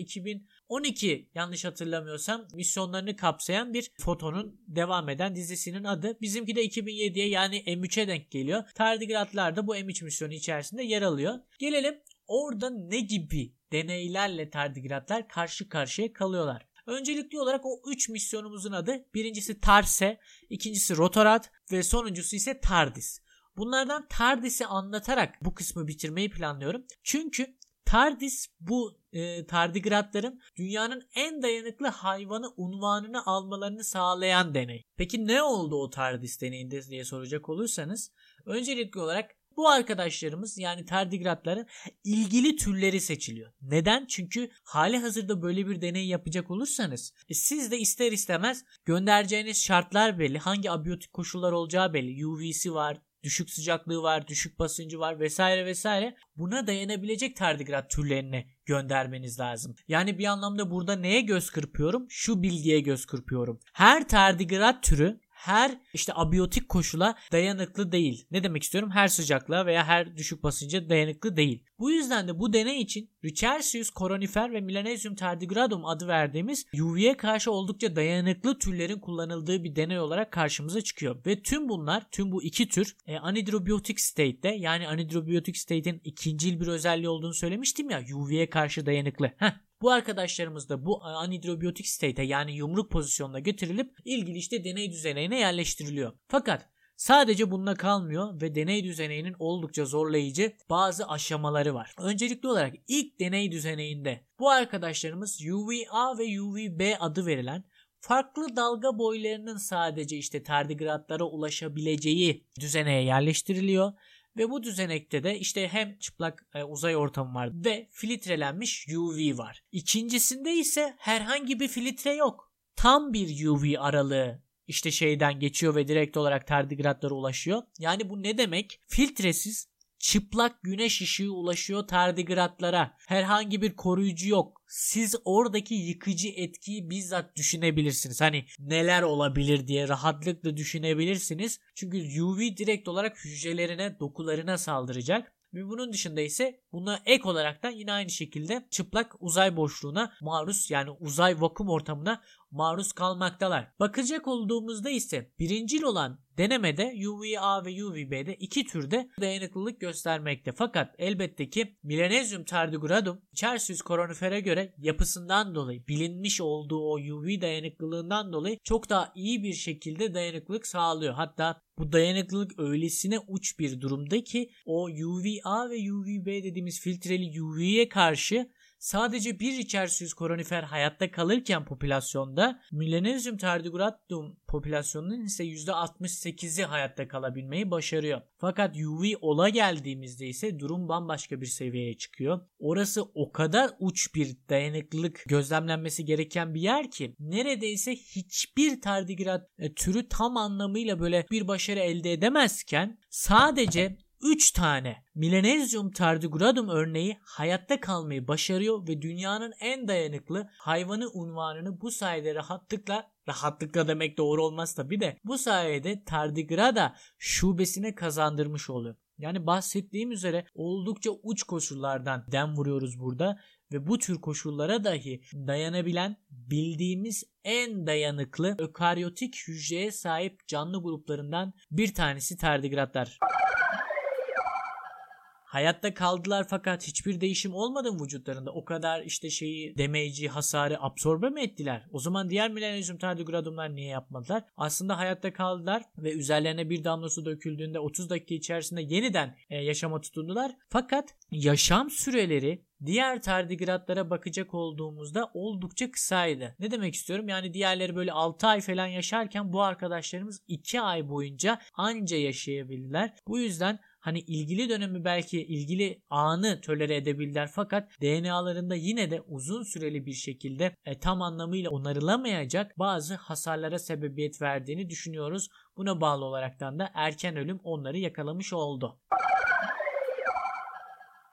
Speaker 1: 2012 yanlış hatırlamıyorsam misyonlarını kapsayan bir Foton'un devam eden dizisinin adı. Bizimki de 2007'ye yani M3 M3'e denk geliyor. Tardigratlar da bu M3 misyonu içerisinde yer alıyor. Gelelim orada ne gibi deneylerle tardigratlar karşı karşıya kalıyorlar. Öncelikli olarak o 3 misyonumuzun adı birincisi Tarse, ikincisi Rotorat ve sonuncusu ise Tardis. Bunlardan Tardis'i anlatarak bu kısmı bitirmeyi planlıyorum. Çünkü Tardis bu e, tardigratların dünyanın en dayanıklı hayvanı unvanını almalarını sağlayan deney. Peki ne oldu o Tardis deneyinde diye soracak olursanız öncelikli olarak bu arkadaşlarımız yani tardigratların ilgili türleri seçiliyor. Neden? Çünkü hali hazırda böyle bir deney yapacak olursanız e, siz de ister istemez göndereceğiniz şartlar belli. Hangi abiyotik koşullar olacağı belli. UV'si var, düşük sıcaklığı var, düşük basıncı var vesaire vesaire. Buna dayanabilecek tardigrat türlerini göndermeniz lazım. Yani bir anlamda burada neye göz kırpıyorum? Şu bilgiye göz kırpıyorum. Her tardigrat türü her işte abiyotik koşula dayanıklı değil. Ne demek istiyorum? Her sıcaklığa veya her düşük basınca dayanıklı değil. Bu yüzden de bu deney için Ricersius coronifer ve Milanesium tardigradum adı verdiğimiz UV'ye karşı oldukça dayanıklı türlerin kullanıldığı bir deney olarak karşımıza çıkıyor. Ve tüm bunlar, tüm bu iki tür e, anhidrobiotic state'de yani anhidrobiotic state'in ikincil bir özelliği olduğunu söylemiştim ya UV'ye karşı dayanıklı. Heh, bu arkadaşlarımız da bu anhidrobiyotik state'e yani yumruk pozisyonuna getirilip ilgili işte deney düzenine yerleştiriliyor. Fakat Sadece bununla kalmıyor ve deney düzeninin oldukça zorlayıcı bazı aşamaları var. Öncelikli olarak ilk deney düzeninde bu arkadaşlarımız UVA ve UVB adı verilen farklı dalga boylarının sadece işte tardigratlara ulaşabileceği düzeneye yerleştiriliyor ve bu düzenekte de işte hem çıplak e, uzay ortamı var ve filtrelenmiş UV var. İkincisinde ise herhangi bir filtre yok. Tam bir UV aralığı işte şeyden geçiyor ve direkt olarak tardigratlara ulaşıyor. Yani bu ne demek? Filtresiz çıplak güneş ışığı ulaşıyor tardigratlara. Herhangi bir koruyucu yok. Siz oradaki yıkıcı etkiyi bizzat düşünebilirsiniz. Hani neler olabilir diye rahatlıkla düşünebilirsiniz. Çünkü UV direkt olarak hücrelerine, dokularına saldıracak. Ve bunun dışında ise buna ek olarak da yine aynı şekilde çıplak uzay boşluğuna maruz yani uzay vakum ortamına maruz kalmaktalar. Bakacak olduğumuzda ise birincil olan denemede UVA ve UVB'de iki türde dayanıklılık göstermekte. Fakat elbette ki Milenezyum tardigradum Celsius koronifere göre yapısından dolayı bilinmiş olduğu o UV dayanıklılığından dolayı çok daha iyi bir şekilde dayanıklılık sağlıyor. Hatta bu dayanıklılık öylesine uç bir durumda ki o UVA ve UVB dediğimiz filtreli UV'ye karşı Sadece bir içerisiz koronifer hayatta kalırken popülasyonda Millenezyum tardigradum popülasyonunun ise %68'i hayatta kalabilmeyi başarıyor. Fakat UV ola geldiğimizde ise durum bambaşka bir seviyeye çıkıyor. Orası o kadar uç bir dayanıklılık gözlemlenmesi gereken bir yer ki neredeyse hiçbir tardigrat e, türü tam anlamıyla böyle bir başarı elde edemezken sadece 3 tane Milenezyum tardigradum örneği hayatta kalmayı başarıyor ve dünyanın en dayanıklı hayvanı unvanını bu sayede rahatlıkla rahatlıkla demek doğru olmaz tabi de bu sayede tardigrada şubesine kazandırmış oluyor. Yani bahsettiğim üzere oldukça uç koşullardan dem vuruyoruz burada ve bu tür koşullara dahi dayanabilen bildiğimiz en dayanıklı ökaryotik hücreye sahip canlı gruplarından bir tanesi tardigratlar. Hayatta kaldılar fakat hiçbir değişim olmadı mı vücutlarında? O kadar işte şeyi demeyici hasarı absorbe mi ettiler? O zaman diğer milenyum tardigradumlar niye yapmadılar? Aslında hayatta kaldılar ve üzerlerine bir damla su döküldüğünde 30 dakika içerisinde yeniden e, yaşama tutundular. Fakat yaşam süreleri Diğer tardigratlara bakacak olduğumuzda oldukça kısaydı. Ne demek istiyorum? Yani diğerleri böyle 6 ay falan yaşarken bu arkadaşlarımız 2 ay boyunca anca yaşayabildiler. Bu yüzden hani ilgili dönemi belki ilgili anı tölere edebilirler fakat DNA'larında yine de uzun süreli bir şekilde e, tam anlamıyla onarılamayacak bazı hasarlara sebebiyet verdiğini düşünüyoruz. Buna bağlı olaraktan da erken ölüm onları yakalamış oldu.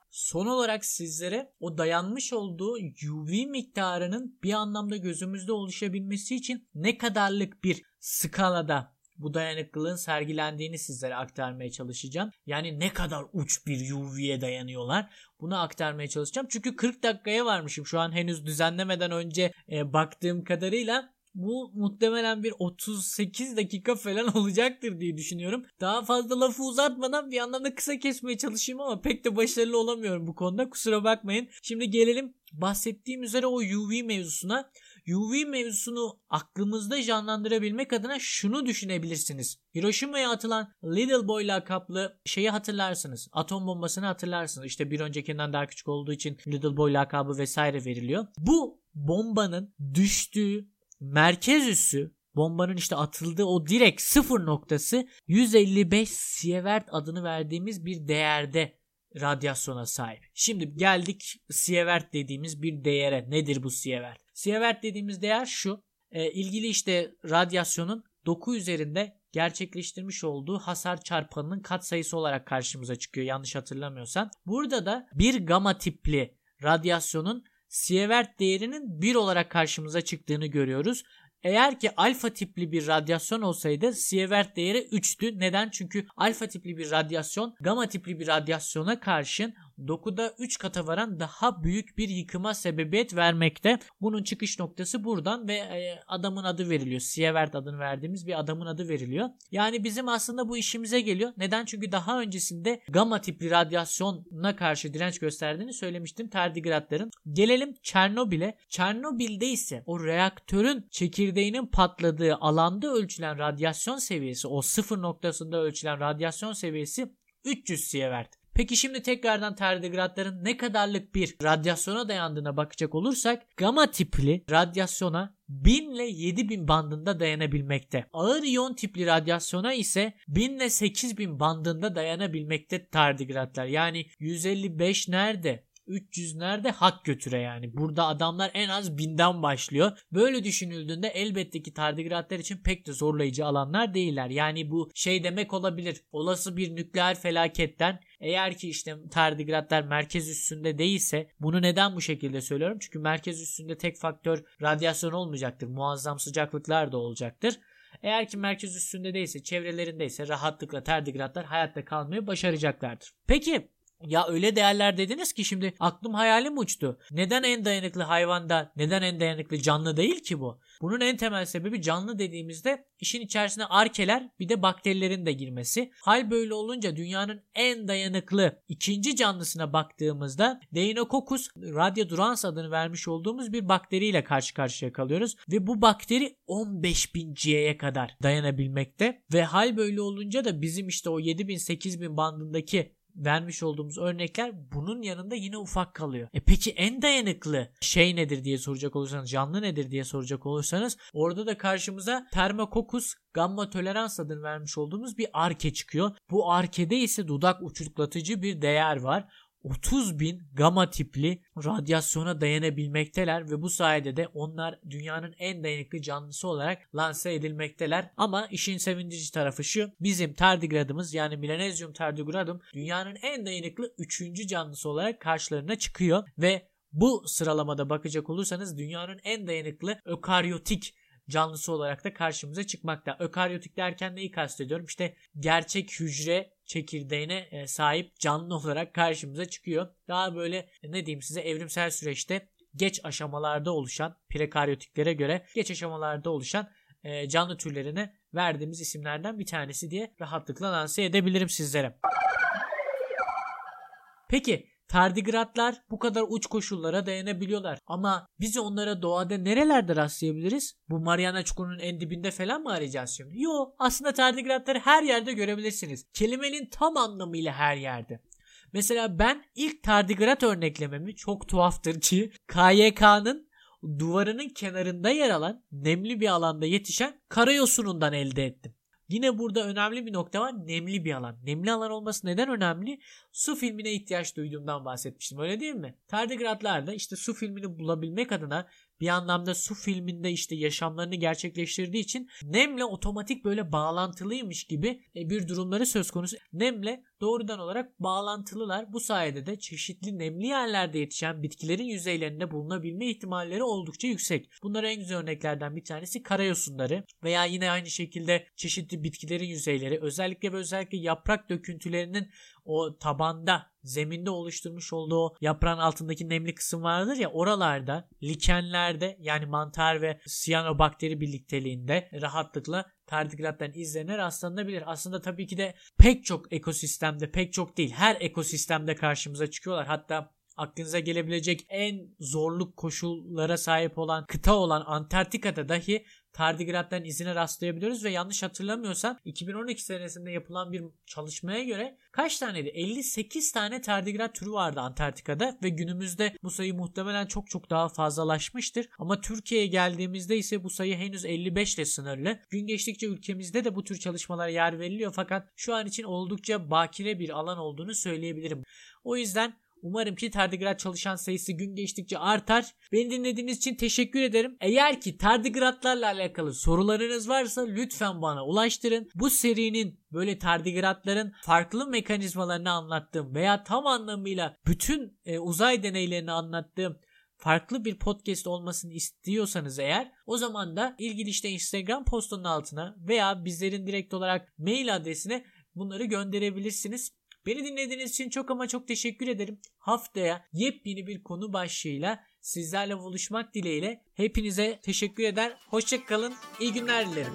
Speaker 1: Son olarak sizlere o dayanmış olduğu UV miktarının bir anlamda gözümüzde oluşabilmesi için ne kadarlık bir skalada bu dayanıklılığın sergilendiğini sizlere aktarmaya çalışacağım. Yani ne kadar uç bir UV'ye dayanıyorlar. Bunu aktarmaya çalışacağım. Çünkü 40 dakikaya varmışım. Şu an henüz düzenlemeden önce e, baktığım kadarıyla bu muhtemelen bir 38 dakika falan *laughs* olacaktır diye düşünüyorum. Daha fazla lafı uzatmadan bir anlamda kısa kesmeye çalışayım ama pek de başarılı olamıyorum bu konuda. Kusura bakmayın. Şimdi gelelim bahsettiğim üzere o UV mevzusuna. UV mevzusunu aklımızda canlandırabilmek adına şunu düşünebilirsiniz. Hiroşima'ya atılan Little Boy lakaplı şeyi hatırlarsınız. Atom bombasını hatırlarsınız. İşte bir öncekinden daha küçük olduğu için Little Boy lakabı vesaire veriliyor. Bu bombanın düştüğü merkez üssü bombanın işte atıldığı o direkt sıfır noktası 155 sievert adını verdiğimiz bir değerde radyasyona sahip. Şimdi geldik sievert dediğimiz bir değere. Nedir bu sievert? Sievert dediğimiz değer şu. E, ilgili işte radyasyonun doku üzerinde gerçekleştirmiş olduğu hasar çarpanının katsayısı olarak karşımıza çıkıyor yanlış hatırlamıyorsam. Burada da bir gamma tipli radyasyonun sievert değerinin 1 olarak karşımıza çıktığını görüyoruz. Eğer ki alfa tipli bir radyasyon olsaydı sievert değeri 3'tü. Neden? Çünkü alfa tipli bir radyasyon gamma tipli bir radyasyona karşın dokuda 3 kata varan daha büyük bir yıkıma sebebiyet vermekte. Bunun çıkış noktası buradan ve e, adamın adı veriliyor. Sievert adını verdiğimiz bir adamın adı veriliyor. Yani bizim aslında bu işimize geliyor. Neden? Çünkü daha öncesinde gamma tipli radyasyona karşı direnç gösterdiğini söylemiştim tardigratların. Gelelim Çernobil'e. Çernobil'de ise o reaktörün çekirdeğinin patladığı alanda ölçülen radyasyon seviyesi, o sıfır noktasında ölçülen radyasyon seviyesi 300 sievert. Peki şimdi tekrardan tardigratların ne kadarlık bir radyasyona dayandığına bakacak olursak gamma tipli radyasyona 1000 ile 7000 bandında dayanabilmekte. Ağır iyon tipli radyasyona ise 1000 ile 8000 bandında dayanabilmekte tardigratlar. Yani 155 nerede? 300 nerede hak götüre yani. Burada adamlar en az binden başlıyor. Böyle düşünüldüğünde elbette ki tardigratlar için pek de zorlayıcı alanlar değiller. Yani bu şey demek olabilir. Olası bir nükleer felaketten eğer ki işte tardigratlar merkez üstünde değilse bunu neden bu şekilde söylüyorum? Çünkü merkez üstünde tek faktör radyasyon olmayacaktır. Muazzam sıcaklıklar da olacaktır. Eğer ki merkez üstünde değilse, çevrelerindeyse rahatlıkla tardigratlar hayatta kalmayı başaracaklardır. Peki ya öyle değerler dediniz ki şimdi aklım hayalim uçtu. Neden en dayanıklı hayvanda, neden en dayanıklı canlı değil ki bu? Bunun en temel sebebi canlı dediğimizde işin içerisine arkeler bir de bakterilerin de girmesi. Hal böyle olunca dünyanın en dayanıklı ikinci canlısına baktığımızda Deinococcus radiodurans adını vermiş olduğumuz bir bakteriyle karşı karşıya kalıyoruz. Ve bu bakteri 15.000 G'ye kadar dayanabilmekte. Ve hal böyle olunca da bizim işte o 7000-8000 bandındaki vermiş olduğumuz örnekler bunun yanında yine ufak kalıyor. E peki en dayanıklı şey nedir diye soracak olursanız, canlı nedir diye soracak olursanız orada da karşımıza Thermococcus gamma tolerans adını vermiş olduğumuz bir arke çıkıyor. Bu arkede ise dudak uçuklatıcı bir değer var. 30 bin gamma tipli radyasyona dayanabilmekteler ve bu sayede de onlar dünyanın en dayanıklı canlısı olarak lanse edilmekteler. Ama işin sevindirici tarafı şu bizim tardigradımız yani Melanezyum tardigradum dünyanın en dayanıklı 3. canlısı olarak karşılarına çıkıyor ve bu sıralamada bakacak olursanız dünyanın en dayanıklı ökaryotik canlısı olarak da karşımıza çıkmakta. Ökaryotik derken neyi kastediyorum? İşte gerçek hücre çekirdeğine e, sahip canlı olarak karşımıza çıkıyor. Daha böyle e, ne diyeyim size evrimsel süreçte geç aşamalarda oluşan prekaryotiklere göre geç aşamalarda oluşan e, canlı türlerine verdiğimiz isimlerden bir tanesi diye rahatlıkla lanse edebilirim sizlere. Peki Tardigratlar bu kadar uç koşullara dayanabiliyorlar. Ama biz onlara doğada nerelerde rastlayabiliriz? Bu Mariana Çukuru'nun en dibinde falan mı arayacağız şimdi? Yo aslında tardigratları her yerde görebilirsiniz. Kelimenin tam anlamıyla her yerde. Mesela ben ilk tardigrat örneklememi çok tuhaftır ki KYK'nın duvarının kenarında yer alan nemli bir alanda yetişen karayosunundan elde ettim. Yine burada önemli bir nokta var. Nemli bir alan. Nemli alan olması neden önemli? Su filmine ihtiyaç duyduğumdan bahsetmiştim. Öyle değil mi? Tardigratlar da işte su filmini bulabilmek adına bir anlamda su filminde işte yaşamlarını gerçekleştirdiği için nemle otomatik böyle bağlantılıymış gibi e, bir durumları söz konusu. Nemle doğrudan olarak bağlantılılar. Bu sayede de çeşitli nemli yerlerde yetişen bitkilerin yüzeylerinde bulunabilme ihtimalleri oldukça yüksek. Bunlara en güzel örneklerden bir tanesi karayosunları veya yine aynı şekilde çeşitli bitkilerin yüzeyleri özellikle ve özellikle yaprak döküntülerinin o tabanda zeminde oluşturmuş olduğu yaprağın altındaki nemli kısım vardır ya oralarda likenlerde yani mantar ve siyanobakteri birlikteliğinde rahatlıkla tardigratların izlerine rastlanabilir. Aslında tabii ki de pek çok ekosistemde pek çok değil her ekosistemde karşımıza çıkıyorlar. Hatta aklınıza gelebilecek en zorluk koşullara sahip olan kıta olan Antarktika'da dahi tardigratların izine rastlayabiliyoruz ve yanlış hatırlamıyorsam 2012 senesinde yapılan bir çalışmaya göre kaç taneydi? 58 tane tardigrat türü vardı Antarktika'da ve günümüzde bu sayı muhtemelen çok çok daha fazlalaşmıştır. Ama Türkiye'ye geldiğimizde ise bu sayı henüz 55 ile sınırlı. Gün geçtikçe ülkemizde de bu tür çalışmalara yer veriliyor fakat şu an için oldukça bakire bir alan olduğunu söyleyebilirim. O yüzden Umarım ki tardigrat çalışan sayısı gün geçtikçe artar. Beni dinlediğiniz için teşekkür ederim. Eğer ki tardigratlarla alakalı sorularınız varsa lütfen bana ulaştırın. Bu serinin böyle tardigratların farklı mekanizmalarını anlattığım veya tam anlamıyla bütün e, uzay deneylerini anlattığım farklı bir podcast olmasını istiyorsanız eğer o zaman da ilgili işte Instagram postunun altına veya bizlerin direkt olarak mail adresine bunları gönderebilirsiniz. Beni dinlediğiniz için çok ama çok teşekkür ederim. Haftaya yepyeni bir konu başlığıyla sizlerle buluşmak dileğiyle hepinize teşekkür eder. Hoşçakalın. İyi günler dilerim.